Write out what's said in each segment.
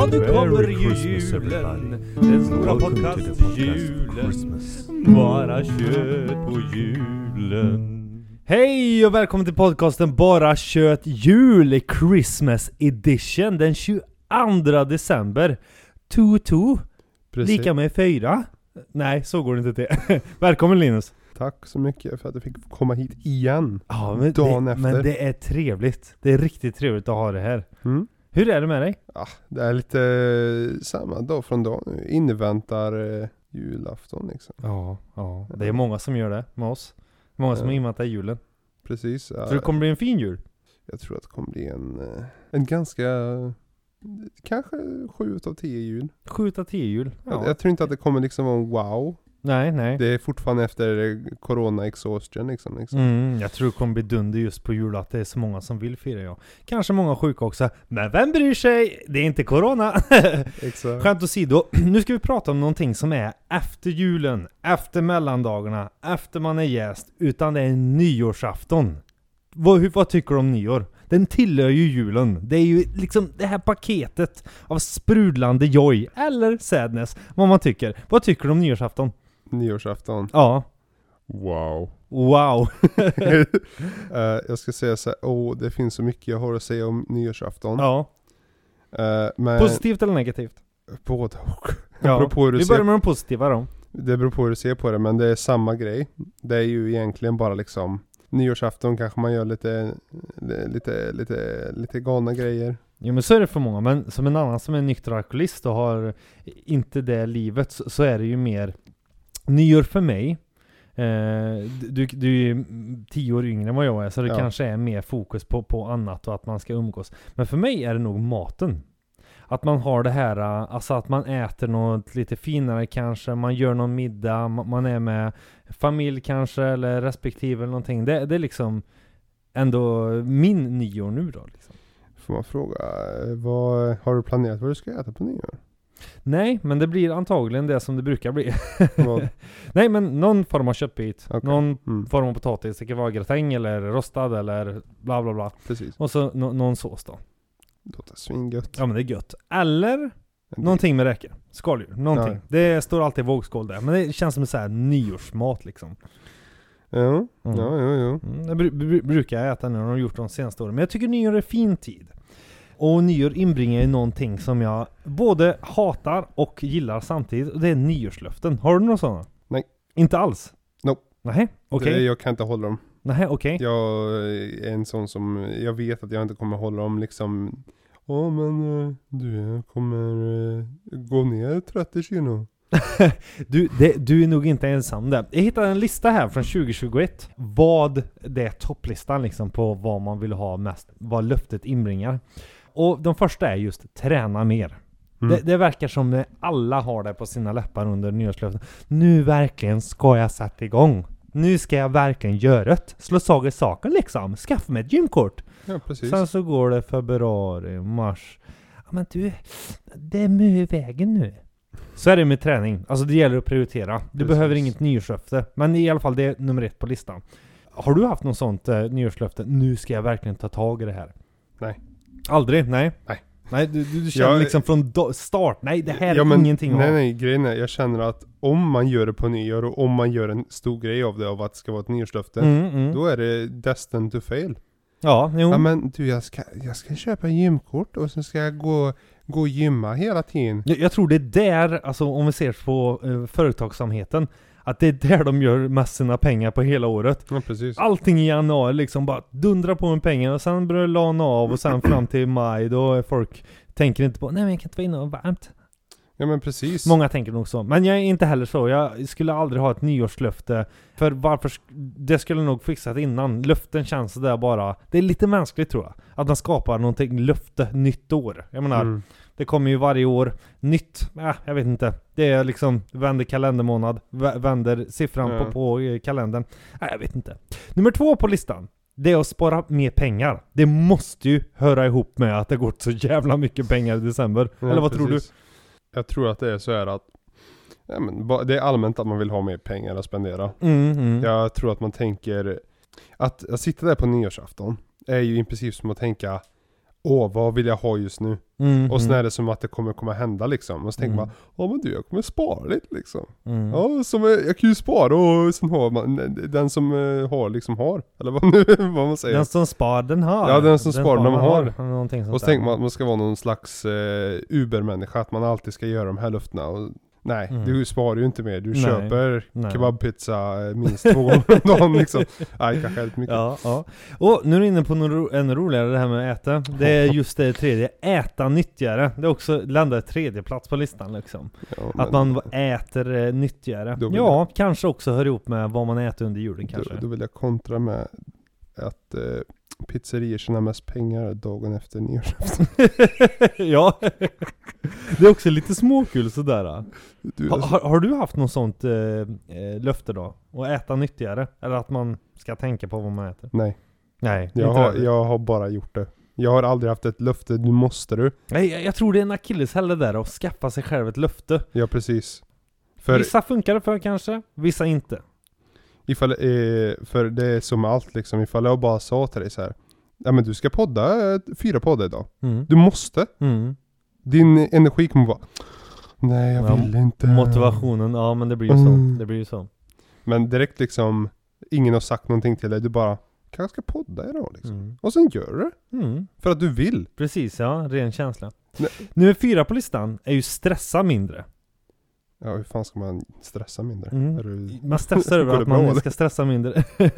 Ja, nu kommer ju julen. Den stora podcast-julen. Bara kött på julen. Hej och välkommen till podcasten Bara kött jul Christmas edition den 22 december. 2-2 Precis. lika med 4. Nej, så går det inte till. Välkommen Linus. Tack så mycket för att jag fick komma hit igen. Ja, men Dagen det, efter. Men det är trevligt. Det är riktigt trevligt att ha det här. Mm. Hur är det med dig? Ja, det är lite samma dag från dag nu. Inväntar eh, julafton liksom. Ja, ja. Det är många som gör det med oss. Många som Ja. inväntar julen. Precis. Så det kommer bli en fin jul. Jag tror att det kommer bli en, eh, en ganska, kanske sju utav tio jul. 7 av 10 jul. Jag, Ja. jag tror inte att det kommer liksom vara en wow. Nej, nej. Det är fortfarande efter corona exhaustion liksom. liksom. Mm, jag tror det kommer bli dunder just på jul att det är så många som vill fira ja. Kanske många sjuka också. Men vem bryr sig? Det är inte corona. Exakt. Skämt åsido, nu ska vi prata om någonting som är efter julen, efter mellandagarna, efter man är gäst, utan det är nyårsafton. Vad, vad tycker du om nyår? Den tillhör ju julen. Det är ju liksom det här paketet av sprudlande joy, eller sadness, vad man tycker. Vad tycker du om nyårsafton? Nyårsafton. Ja. Wow. Wow. Eh, jag ska säga så här, åh det finns så mycket jag har att säga om nyårsafton. Ja. Eh, men Positivt eller negativt? både och. Ja. hur du Vi börjar med de positiva då. Det beror på hur du ser på det, men det är samma grej. Det är ju egentligen bara liksom Nyårsafton kanske man gör lite, lite, lite, lite galna grejer. Jo men så är det för många, men som en annan som är nykter alkoholist och har inte det livet så, så är det ju mer Nyår för mig eh, du, du är tio år yngre än vad jag är så det Ja. kanske är mer fokus på, på annat och att man ska umgås Men för mig är det nog maten Att man har det här, eh, alltså att man äter något lite finare kanske, man gör någon middag, ma- man är med familj kanske eller respektive eller någonting Det, det är liksom ändå min nyår nu då liksom. Får man fråga, eh, vad, har du planerat vad du ska äta på nyår? Nej, men det blir antagligen det som det brukar bli. Nej, men någon form av köttbit. Okej. Någon Mm, form av potatis. Det kan vara gratäng eller rostad eller bla bla bla. precis. Och så nå- någon sås då. Det låter svingött. Ja men det är gött. Eller någonting med räkor. Skaldjur. Någonting. Ja. Det står alltid vågskål där. Men det känns som en sån här nyårsmat liksom. Ja, Mm. ja, ja, ja. Mm, det bru- bru- brukar jag äta nu, och har gjort de senaste åren. Men jag tycker nyår är fin tid. Och nyår inbringar ju någonting som jag både hatar och gillar samtidigt. Och det är nyårslöften. Har du några sådana? Nej. Inte alls? Nope. Nej, okej. Det- Jag kan inte hålla dem. Nej, okej. Jag är en sån som, jag vet att jag inte kommer hålla dem liksom Ja men eh, du kommer eh, gå ner 30 kilo. Du, det, du är nog inte ensam där. Jag hittade en lista här från 2021. Vad det är topplistan liksom på vad man vill ha mest, vad löftet inbringar. Och de första är just träna mer. Mm. Det, det verkar som att alla har det på sina läppar under nyårslöften. Nu verkligen ska jag sätta igång. Nu ska jag verkligen göra det. Slå slag i saken liksom. Skaffa mig ett gymkort. Ja precis. Sen så går det februari, mars. Ja men du, det är mycket i vägen nu. Så är det med träning. Alltså det gäller att prioritera. Du Precis. behöver inget nyårslöfte. Men i alla fall det är nummer ett på listan. Har du haft något sånt eh, nyårslöfte? Nu ska jag verkligen ta tag i det här. Nej. Aldrig? Nej? Nej. Nej, du, du, känner Jag- liksom från start. Nej, det här Ja, är men- ingenting Nej nej, grejen är, jag känner att om man gör det på nyår och om man gör en stor grej av det av att det ska vara ett nyårslöfte. Mm, mm. Då är det destined to fail. Ja, jo. Ja men du jag ska, jag ska köpa gymkort och så ska jag gå, gå och gymma hela tiden. Jag, jag tror det är där, alltså om vi ser på eh, företagsamheten, att det är där de gör mest sina pengar på hela året. Ja precis. Allting i januari liksom bara dundrar på med pengar och sen börjar det lana av och sen fram till maj då är folk tänker inte på nej men jag kan inte vara inne och varmt. Ja men precis. Många tänker nog så. Men jag är inte heller så. Jag skulle aldrig ha ett nyårslöfte. För varför? Det skulle nog fixat innan. Löften känns där bara. Det är lite mänskligt tror jag. Att man skapar någonting löfte nytt år. Jag menar, Mm. Det kommer ju varje år nytt. Äh, jag vet inte. Det är liksom, vänder kalendermånad, vä- vänder siffran Ja. på, på eh, kalendern. Äh, jag vet inte. Nummer två på listan. Det är att spara mer pengar. Det måste ju höra ihop med att det gått så jävla mycket pengar i december. Ja, Eller vad tror du? precis. Jag tror att det är så här att ja, men, det är allmänt att man vill ha mer pengar att spendera. Mm, mm. Jag tror att man tänker att, att sitta där på nyårsafton är ju i princip som att tänka Åh, vad vill jag ha just nu? Mm, Och sen är det som att det kommer komma hända liksom. Och så tänker Mm. man, ja men du jag kommer spara lite liksom. mm. Ja, som, är- jag kan ju spara och sen har man, den som eh, har liksom har. Eller vad nu, vad man säger. Den som spar den har. Ja, den som spar den har. Sånt Och så tänker man att man ska vara någon slags eh, Uber-människa, att man alltid ska göra de här löftena. Och, nej, Mm. du sparar ju inte mer. Du Nej. köper Nej. kebabpizza eh, minst två gånger om dagen liksom. Nej, kanske helt mycket. Ja, ja. Och nu är du inne på något ännu roligare, det här med att äta. Det är just det tredje, äta nyttigare. Det är också, landar tredje plats på listan liksom. Ja, Att men man äter eh, nyttigare. Ja, kanske också hör ihop med vad man äter under julen kanske. Då, då vill jag kontra med att eh, pizzerior tjänar mest pengar dagen efter nyårsafton. ja. det är också lite småkul sådär. Du, Ha, har, har du haft något sånt eh, eh, löfte då? Att äta nyttigare? Eller att man ska tänka på vad man äter? nej, Nej, jag har, jag har bara gjort det. Jag har aldrig haft ett löfte, nu måste du. Nej, jag, jag tror det är en akilleshäl där att skaffa sig själv ett löfte. Ja, precis. För Vissa funkar det för kanske, vissa inte. ifall, eh, för det är som allt liksom, ifall jag bara sa till dig så här. Ja men du ska podda eh, fyra poddar idag. Mm. Du måste. Mm. Din energi kommer vara Nej jag Ja, vill inte. Motivationen, ja men det blir ju så. Mm. Det blir ju så. Men direkt liksom, ingen har sagt någonting till dig. Du bara, kanske ska podda idag liksom. Mm. Och sen gör du det. Mm. För att du vill. Precis, ja. Ren känsla. Nej. Nummer fyra på listan är ju stressa mindre. Ja hur fan ska man stressa mindre? Mm. Man stressar över att man ska stressa mindre.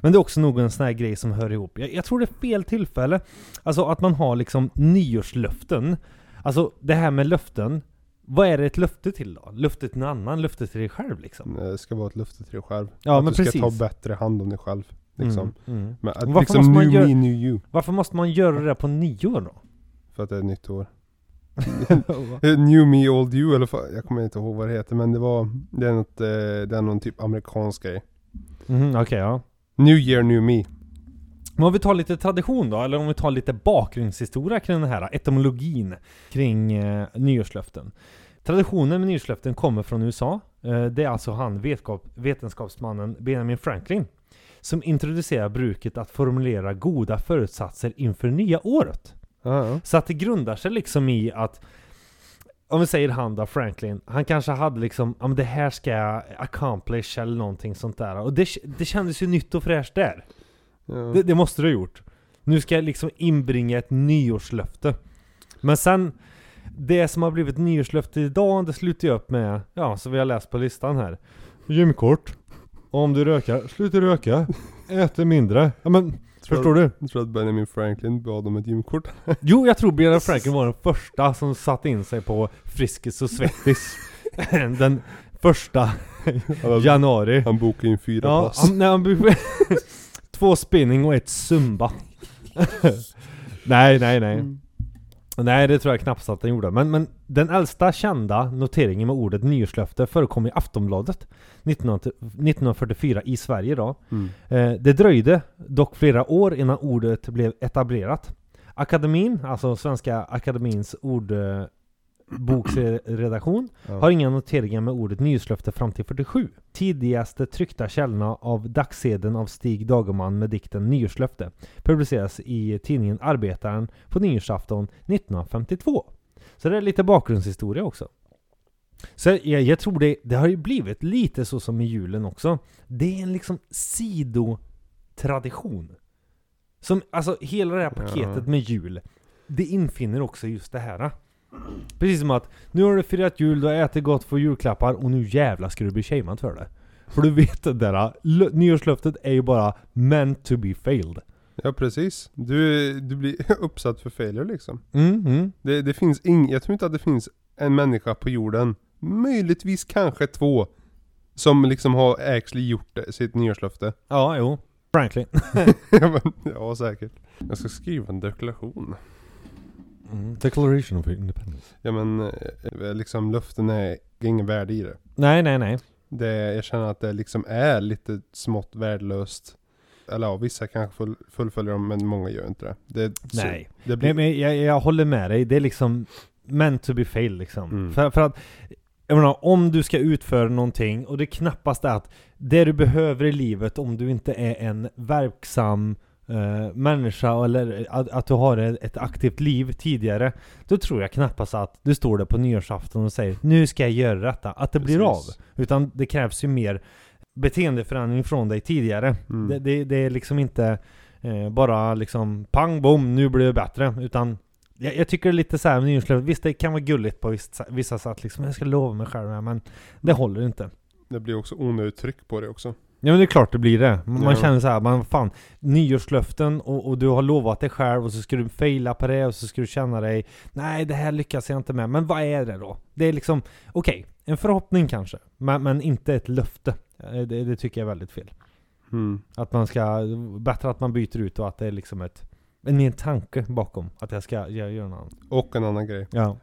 Men det är också nog en sån här grej som hör ihop. Jag, jag tror det är fel tillfälle. Alltså att man har liksom nyårslöften. Alltså det här med löften. Vad är det ett löfte till då? Löfte till någon annan? Löfte till dig själv liksom? Det ska vara ett löfte till dig själv. Ja att men du ska precis. ta bättre hand om dig själv. Liksom. Mm, mm. Men att Varför liksom måste man new göra- me, new you. Varför måste man göra det på nyår då? För att det är ett nytt år. Eh, New me, old you eller fa- jag kommer inte ihåg vad det heter men det var, det är något, eh, det är någon typ amerikansk grej. Mhm, Okej ja. New year, new me. Men om vi tar lite tradition då, eller om vi tar lite bakgrundshistoria kring den här etymologin kring eh, nyårslöften. Traditionen med nyårslöften kommer från USA. Eh, det är alltså han vetenskap, vetenskapsmannen Benjamin Franklin som introducerar bruket att formulera goda förutsatser inför nya året. Ja, ja. Så att det grundar sig liksom i att om vi säger han då, Franklin, han kanske hade liksom, ja men det här ska jag accomplish eller någonting sånt där. Och det, det kändes ju nytt och fräscht där. Ja. Det, det måste du ha gjort. Nu ska jag liksom inbringa ett nyårslöfte. Men sen, det som har blivit nyårslöfte idag, det slutar ju upp med, ja, så vi har läst på listan här. Gymkort. Om du rökar, sluta röka. Äter mindre. Ja men, förstår du? Jag tror att Benjamin Franklin bad om ett gymkort. Jo, jag tror Benjamin Franklin var den första som satte in sig på Friskis och Svettis. den första januari. han bokade in fyra Ja, pass. han, nej, han Två spinning och ett zumba. nej, nej, nej. Mm. Nej, det tror jag knappt att den gjorde. Men, men den äldsta kända noteringen med ordet nyårslöfte förekom i Aftonbladet 19, 1944 i Sverige då. Mm. Eh, det dröjde dock flera år innan ordet blev etablerat. Akademin, alltså Svenska Akademins ordboksredaktion, Ja. har inga noteringar med ordet nyårslöfte fram till 47. Tidigaste tryckta källorna av dagseden av Stig Dagerman med dikten Nyårslöfte publiceras i tidningen Arbetaren på nyårsafton 1952. Så det är lite bakgrundshistoria också. Så jag, jag tror det, det har ju blivit lite så som i julen också. Det är en liksom sidotradition. Som, alltså hela det här Ja. paketet med jul, det infinner också just det här. Precis som att nu har du firat jul, du har ätit gott för julklappar och nu jävlar ska du bli shamead för det. För du vet det där, lö- nyårslöftet är ju bara meant to be failed. Ja precis. Du, du blir uppsatt för failure liksom. Mm, mm. Det, det finns ing, jag tror inte att det finns en människa på jorden, möjligtvis kanske två, som liksom har actually gjort det, sitt nyårslöfte. Ja, jo. Franklin. ja, men, ja säkert. Jag ska skriva en deklaration. Mm. Declaration of Independence. Ja men eh, liksom löften är ingen värde i det. Nej, nej, nej. det. Jag känner att det liksom är lite smått värdelöst. Eller ja, vissa kanske full, fullföljer dem men många gör inte det. det så- Nej. Det blir, Men, men jag, jag håller med dig, det är liksom meant to be failed liksom. Mm. För, för att, jag menar, om du ska utföra någonting, och det är knappast att det du behöver i livet om du inte är en verksam eh, människa eller att, att du har ett, aktivt liv tidigare Då tror jag knappast att du står där på nyårsafton och säger Nu ska jag göra detta, att det blir av Precis. Utan det krävs ju mer beteendeförändring från dig tidigare Mm. det, det, det är liksom inte eh, bara liksom pang bom, nu blir det bättre Utan jag, jag tycker lite såhär med nyårslöften, visst det kan vara gulligt på vissa, vissa sätt liksom Jag ska lova mig själv här, men det håller inte Det blir också onödigt tryck på det också. Ja men det är klart det blir det. Man Ja. känner så här, man fan Nyårslöften och, och du har lovat dig själv och så ska du faila på det och så ska du känna dig Nej det här lyckas jag inte med. Men vad är det då? Det är liksom Okej, en förhoppning kanske. Men, men inte ett löfte. Eh, Det, det tycker jag är väldigt fel. Mm. Att man ska Bättre att man byter ut och att det är liksom ett En mer tanke bakom att jag ska jag gör något annat. Och en annan grej. Ja.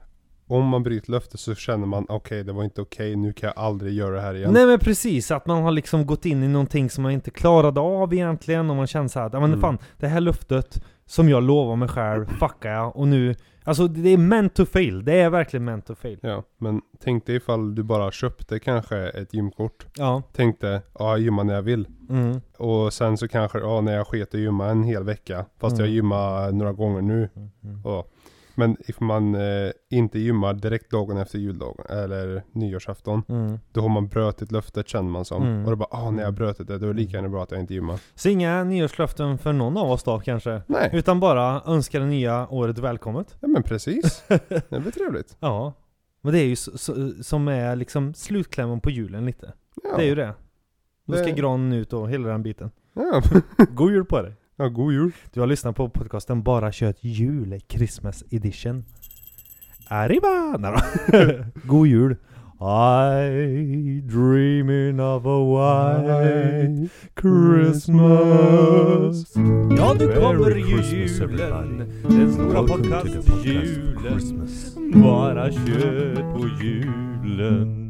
Om man bryter löfte så känner man okej det var inte okej, nu kan jag aldrig göra det här igen. Nej men precis, att man har liksom gått in i någonting som man inte klarade av egentligen och man känner så här att, ja men Mm. fan, det här löftet som jag lovar mig själv, fuckar jag och nu Alltså det är meant to fail, det är verkligen meant to fail Ja, men tänk dig ifall du bara köpte kanske ett gymkort. Ja, Tänkte, ja jag gymmar när jag vill. mm. Och sen så kanske, ja när jag sket i gymma en hel vecka. Fast Mm. jag gymmar några gånger nu. Mm, mm. Men if man eh, inte gymmar direkt dagen efter juldagen, eller nyårsafton. Mm. Då har man brutit löftet känner man som. Mm. Och då bara, ah när jag bröt det, då är det lika gärna bra att jag inte gymmar. Så inga nyårslöften för någon av oss då kanske? Nej, Utan bara önska det nya året välkommet? ja men precis. Det blir trevligt. Ja Men det är ju så, så, som är liksom slutklämmen på julen lite Ja. Det är ju det Då ska Det- granen ut och hela den biten Ja. God jul på dig! Ja, god jul. Du har lyssnat på podcasten Bara kött jul, Christmas edition. Arriba! Nej då. God jul! I dreaming of a white Christmas Ja, nu kommer ju julen! Den stora podcast-julen. Bara kött på julen